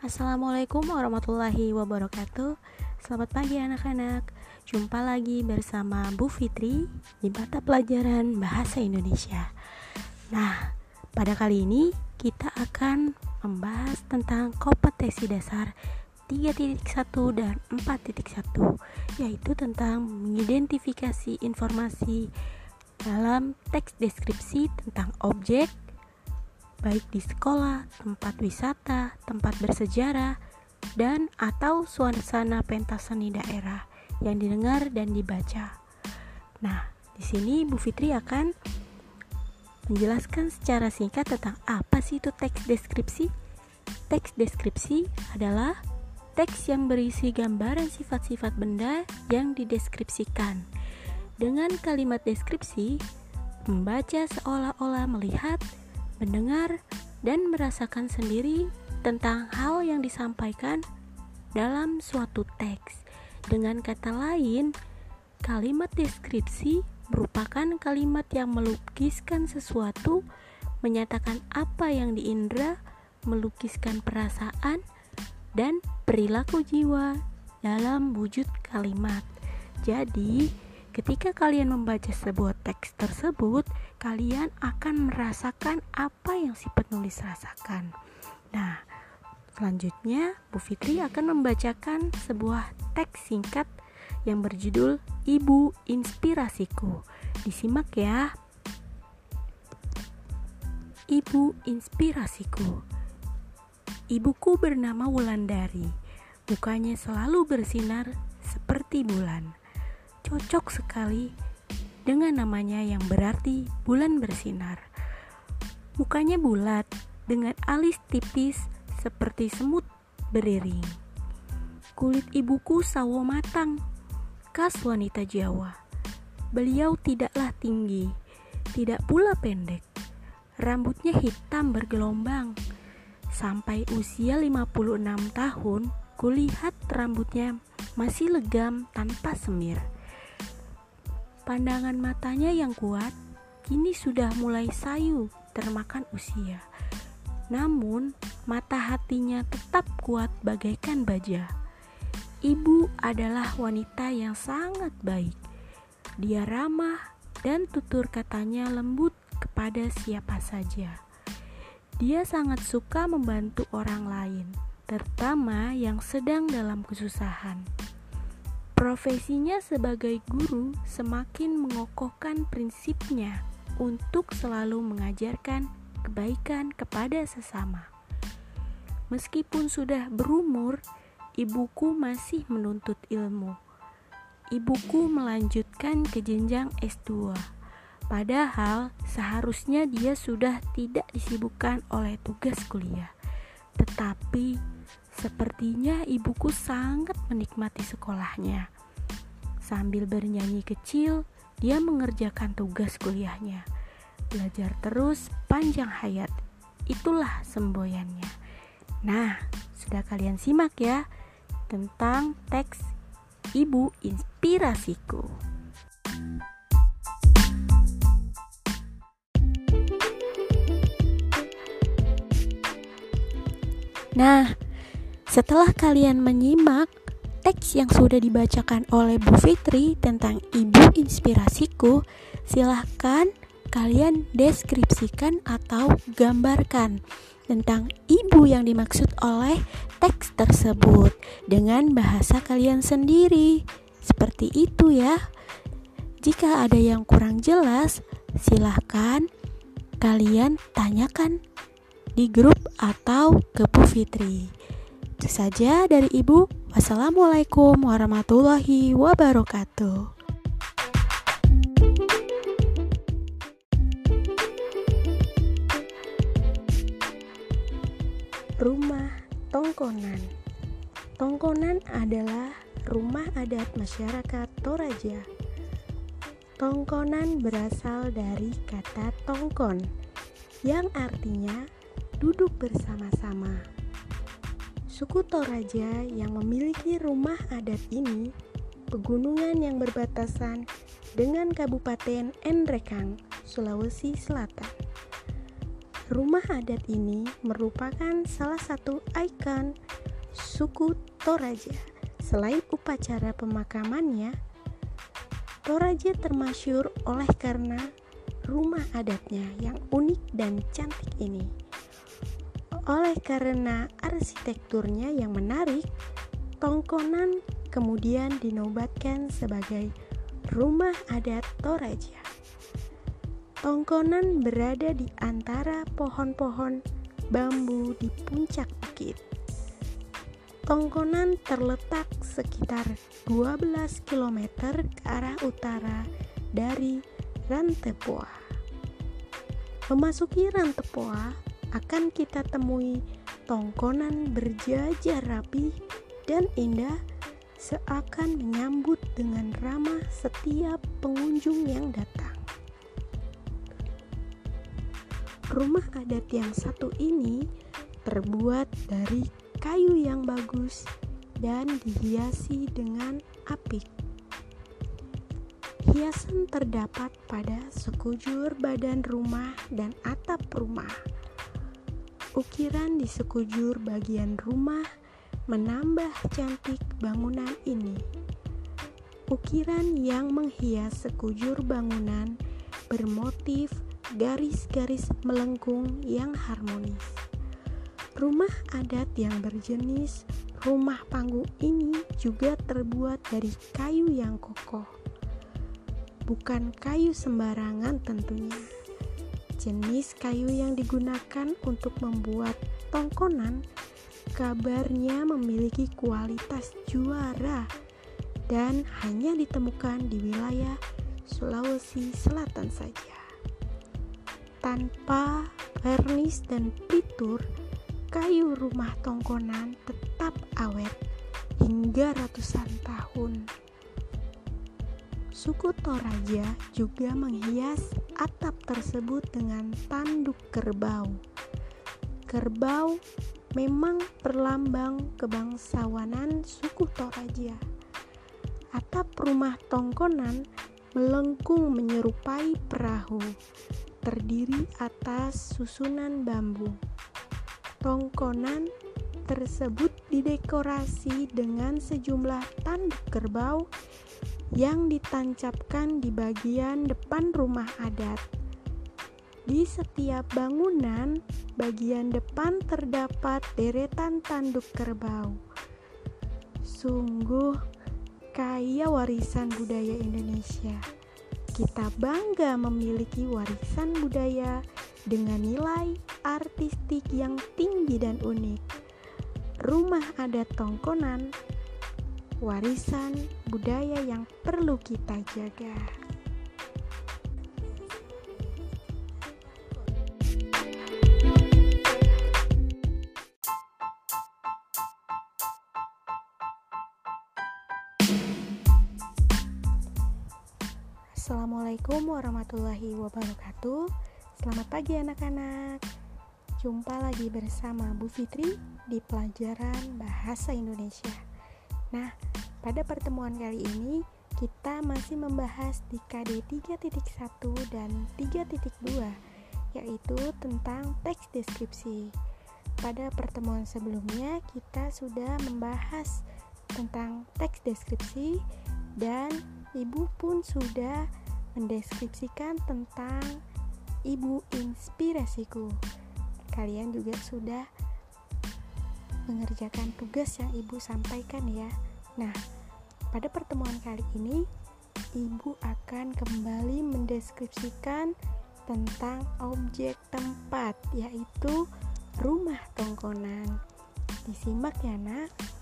Assalamualaikum warahmatullahi wabarakatuh. Selamat pagi anak-anak. Jumpa lagi bersama Bu Fitri Di mata pelajaran Bahasa Indonesia. Nah, pada kali ini kita akan membahas tentang kompetensi dasar 3.1 dan 4.1 Yaitu tentang mengidentifikasi informasi dalam teks deskripsi tentang objek, baik di sekolah, tempat wisata, tempat bersejarah, dan atau suasana pentas seni daerah yang didengar dan dibaca. Nah, di sini Bu Fitri akan menjelaskan secara singkat tentang apa sih itu teks deskripsi. Teks deskripsi adalah teks yang berisi gambaran sifat-sifat benda yang dideskripsikan. Dengan kalimat deskripsi, membaca seolah-olah melihat mendengar, dan merasakan sendiri tentang hal yang disampaikan dalam suatu teks. Dengan kata lain, kalimat deskripsi merupakan kalimat yang melukiskan sesuatu, menyatakan apa yang diindra, melukiskan perasaan dan perilaku jiwa dalam wujud kalimat. Jadi, Ketika kalian membaca sebuah teks tersebut, kalian akan merasakan apa yang si penulis rasakan. Nah, selanjutnya Bu Fitri akan membacakan sebuah teks singkat yang berjudul Ibu Inspirasiku. Disimak ya. Ibu Inspirasiku. Ibuku bernama Wulandari. Mukanya selalu bersinar seperti bulan cocok sekali dengan namanya yang berarti bulan bersinar. Mukanya bulat dengan alis tipis seperti semut beriring. Kulit ibuku sawo matang, khas wanita Jawa. Beliau tidaklah tinggi, tidak pula pendek. Rambutnya hitam bergelombang. Sampai usia 56 tahun, kulihat rambutnya masih legam tanpa semir. Pandangan matanya yang kuat kini sudah mulai sayu termakan usia. Namun, mata hatinya tetap kuat bagaikan baja. Ibu adalah wanita yang sangat baik. Dia ramah dan tutur katanya lembut kepada siapa saja. Dia sangat suka membantu orang lain, terutama yang sedang dalam kesusahan. Profesinya sebagai guru semakin mengokohkan prinsipnya untuk selalu mengajarkan kebaikan kepada sesama. Meskipun sudah berumur, ibuku masih menuntut ilmu. Ibuku melanjutkan ke jenjang S2. Padahal seharusnya dia sudah tidak disibukkan oleh tugas kuliah. Tetapi Sepertinya ibuku sangat menikmati sekolahnya. Sambil bernyanyi kecil, dia mengerjakan tugas kuliahnya. Belajar terus panjang hayat. Itulah semboyannya. Nah, sudah kalian simak ya tentang teks Ibu Inspirasiku. Nah, setelah kalian menyimak teks yang sudah dibacakan oleh Bu Fitri tentang ibu inspirasiku, silahkan kalian deskripsikan atau gambarkan tentang ibu yang dimaksud oleh teks tersebut dengan bahasa kalian sendiri. Seperti itu ya. Jika ada yang kurang jelas, silahkan kalian tanyakan di grup atau ke Bu Fitri. Itu saja dari Ibu. Wassalamualaikum warahmatullahi wabarakatuh. Rumah Tongkonan Tongkonan adalah rumah adat masyarakat Toraja. Tongkonan berasal dari kata tongkon yang artinya duduk bersama-sama. Suku Toraja yang memiliki rumah adat ini pegunungan yang berbatasan dengan Kabupaten Endrekang, Sulawesi Selatan. Rumah adat ini merupakan salah satu ikon suku Toraja. Selain upacara pemakamannya, Toraja termasyur oleh karena rumah adatnya yang unik dan cantik ini. Oleh karena arsitekturnya yang menarik, Tongkonan kemudian dinobatkan sebagai rumah adat Toraja. Tongkonan berada di antara pohon-pohon bambu di puncak bukit. Tongkonan terletak sekitar 12 km ke arah utara dari Rantepoa. Memasuki Rantepoa akan kita temui tongkonan berjajar rapi dan indah seakan menyambut dengan ramah setiap pengunjung yang datang. Rumah adat yang satu ini terbuat dari kayu yang bagus dan dihiasi dengan apik. Hiasan terdapat pada sekujur badan rumah dan atap rumah. Ukiran di sekujur bagian rumah menambah cantik bangunan ini. Ukiran yang menghias sekujur bangunan bermotif garis-garis melengkung yang harmonis. Rumah adat yang berjenis rumah panggung ini juga terbuat dari kayu yang kokoh. Bukan kayu sembarangan tentunya. Jenis kayu yang digunakan untuk membuat tongkonan kabarnya memiliki kualitas juara dan hanya ditemukan di wilayah Sulawesi Selatan saja tanpa vernis dan pitur, kayu rumah tongkonan tetap awet hingga ratusan tahun. Suku Toraja juga menghias atap tersebut dengan tanduk kerbau. Kerbau memang perlambang kebangsawanan suku Toraja. Atap rumah tongkonan melengkung menyerupai perahu terdiri atas susunan bambu. Tongkonan tersebut didekorasi dengan sejumlah tanduk kerbau yang ditancapkan di bagian depan rumah adat. Di setiap bangunan, bagian depan terdapat deretan tanduk kerbau. Sungguh kaya warisan budaya Indonesia. Kita bangga memiliki warisan budaya dengan nilai artistik yang tinggi dan unik. Rumah adat Tongkonan, warisan budaya yang perlu kita jaga. Assalamualaikum warahmatullahi wabarakatuh. Selamat pagi anak-anak. Jumpa lagi bersama Bu Fitri di pelajaran Bahasa Indonesia Nah, pada pertemuan kali ini kita masih membahas di KD 3.1 dan 3.2 yaitu tentang teks deskripsi Pada pertemuan sebelumnya kita sudah membahas tentang teks deskripsi dan ibu pun sudah mendeskripsikan tentang ibu inspirasiku. Kalian juga sudah mengerjakan tugas yang ibu sampaikan ya. Nah, pada pertemuan kali ini ibu akan kembali mendeskripsikan tentang objek tempat yaitu rumah tongkonan. Disimak ya, Nak.